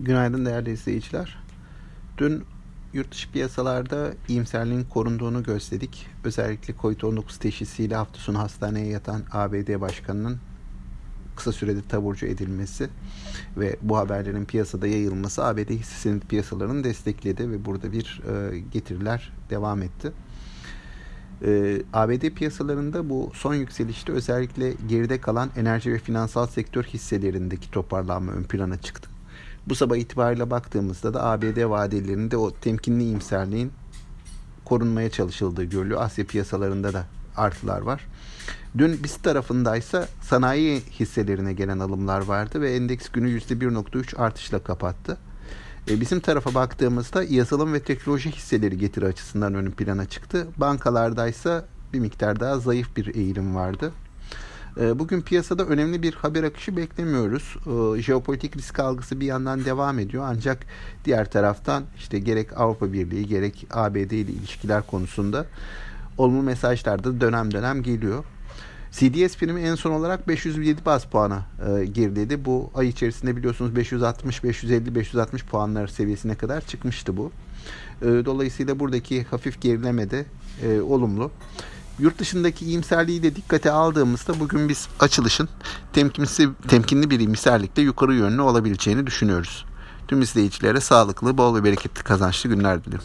Günaydın değerli izleyiciler. Dün yurt dışı piyasalarda iyimserliğin korunduğunu gözledik. Özellikle COVID-19 teşhisiyle hafta sonu hastaneye yatan ABD Başkanı'nın kısa sürede taburcu edilmesi ve bu haberlerin piyasada yayılması ABD hisse piyasalarını destekledi ve burada bir e, getiriler devam etti. E, ABD piyasalarında bu son yükselişte özellikle geride kalan enerji ve finansal sektör hisselerindeki toparlanma ön plana çıktı. Bu sabah itibariyle baktığımızda da ABD vadelerinde o temkinli iyimserliğin korunmaya çalışıldığı görülüyor. Asya piyasalarında da artılar var. Dün BIST tarafındaysa sanayi hisselerine gelen alımlar vardı ve endeks günü %1.3 artışla kapattı. E, bizim tarafa baktığımızda yazılım ve teknoloji hisseleri getiri açısından ön plana çıktı. Bankalardaysa bir miktar daha zayıf bir eğilim vardı. E, bugün piyasada önemli bir haber akışı beklemiyoruz. E, jeopolitik risk algısı bir yandan devam ediyor ancak diğer taraftan işte gerek Avrupa Birliği gerek ABD ile ilişkiler konusunda olumlu mesajlar da dönem dönem geliyor. CDS primi en son olarak 507 bas puana e, geriledi. Bu ay içerisinde biliyorsunuz 560, 550, 560 puanlar seviyesine kadar çıkmıştı bu. E, dolayısıyla buradaki hafif gerileme de e, olumlu. Yurt dışındaki iyimserliği de dikkate aldığımızda bugün biz açılışın temkinli, temkinli bir iyimserlikle yukarı yönlü olabileceğini düşünüyoruz. Tüm izleyicilere sağlıklı, bol ve bereketli kazançlı günler dilerim.